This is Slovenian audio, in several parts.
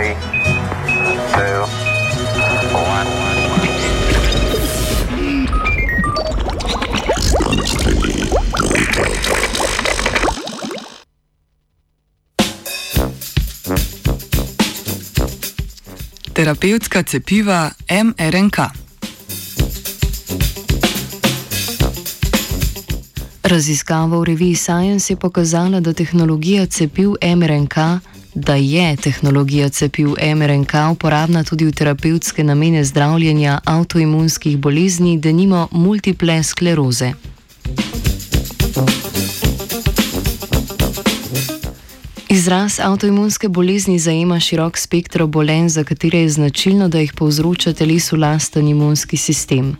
Three, two, one. Terapevtska cepiva mRNK. Raziskava v reviji Science je pokazala, da tehnologija cepiv mRNK, da je tehnologija cepiv mRNK uporabna tudi v terapevtske namene zdravljenja avtoimunskih bolezni, denimo multiple skleroze. Izraz avtoimunske bolezni zajema širok spektr obolenj, za katere je značilno, da jih povzroča telesu lasten imunski sistem.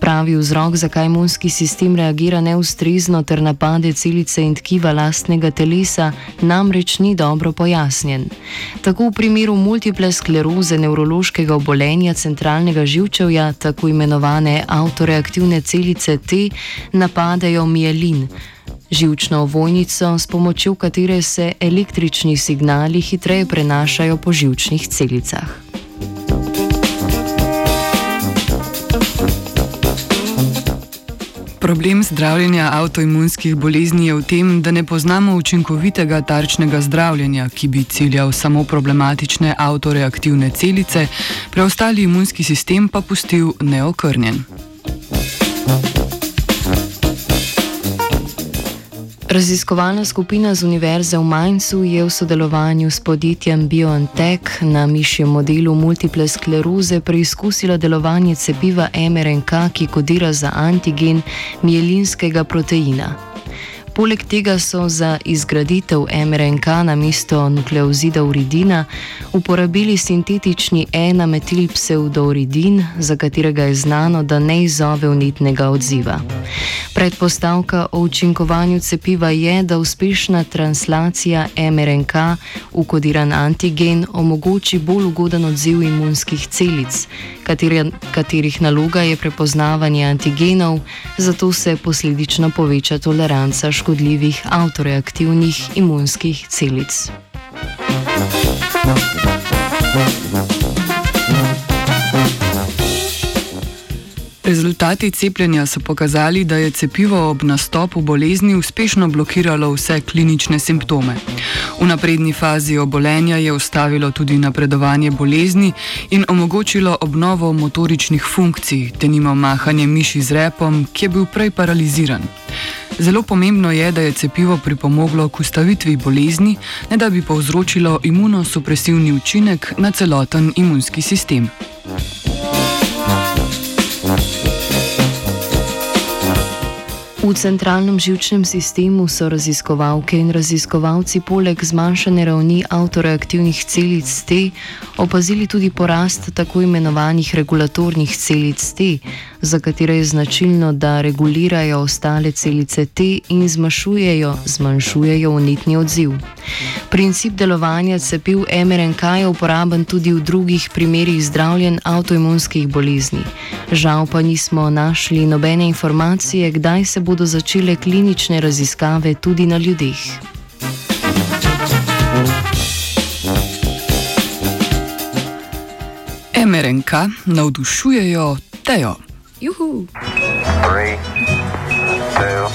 Pravi vzrok, zakaj imunski sistem reagira neustrezno ter napade celice in tkiva lastnega telesa, namreč ni dobro pojasnjen. Tako v primeru multiple skleroze, nevrološkega obolenja centralnega živčevja, tako imenovane avtoreaktivne celice T, napadajo mielin živčno ovojnico, s pomočjo katere se električni signali hitreje prenašajo po živčnih celicah. Problem zdravljenja avtoimunskih bolezni je v tem, da ne poznamo učinkovitega tarčnega zdravljenja, ki bi ciljal samo problematične avtoreaktivne celice, preostali imunski sistem pa pustil neokrnjen. Raziskovalna skupina z Univerze v Mainzu je v sodelovanju s podjetjem BioNTech na mišjem modelu multiple skleroze preizkusila delovanje cepiva mRNK, ki kodira za antigen mielinskega proteina. Poleg tega so za izgraditev mRNK na mesto nukleozida uridina uporabili sintetični enametilpseudouridin, za katerega je znano, da ne izzove unitnega odziva. Predpostavka o učinkovanju cepiva je, da uspešna translacija mRNK v kodiran antigen omogoči bolj ugoden odziv imunskih celic, katerih naloga je prepoznavanje antigenov, zato se posledično poveča toleranca škodljivih avtoreaktivnih imunskih celic. Rezultati cepljenja so pokazali, da je cepivo ob nastopu bolezni uspešno blokiralo vse klinične simptome. V napredni fazi obolenja je ustavilo tudi napredovanje bolezni in omogočilo obnovo motoričnih funkcij, tenimo mahanje miši z repom, ki je bil prej paraliziran. Zelo pomembno je, da je cepivo pripomoglo k ustavitvi bolezni, ne da bi povzročilo imunosupresivni učinek na celoten imunski sistem. V centralnem žilčnem sistemu so raziskovalke in raziskovalci poleg zmanjšane ravni avtoreaktivnih celic T opazili tudi porast tako imenovanih regulatornih celic T, za katere je značilno, da regulirajo ostale celice T in zmanjšujejo, zmanjšujejo unitni odziv. Princip delovanja cepiv MRNK je uporaben tudi v drugih primerih zdravljen avtoimunskih bolezni. Žal pa nismo našli nobene informacije, kdaj se bodo začele klinične raziskave tudi na ljudeh. MRNK navdušujejo Tejo. Juhu! Three, two,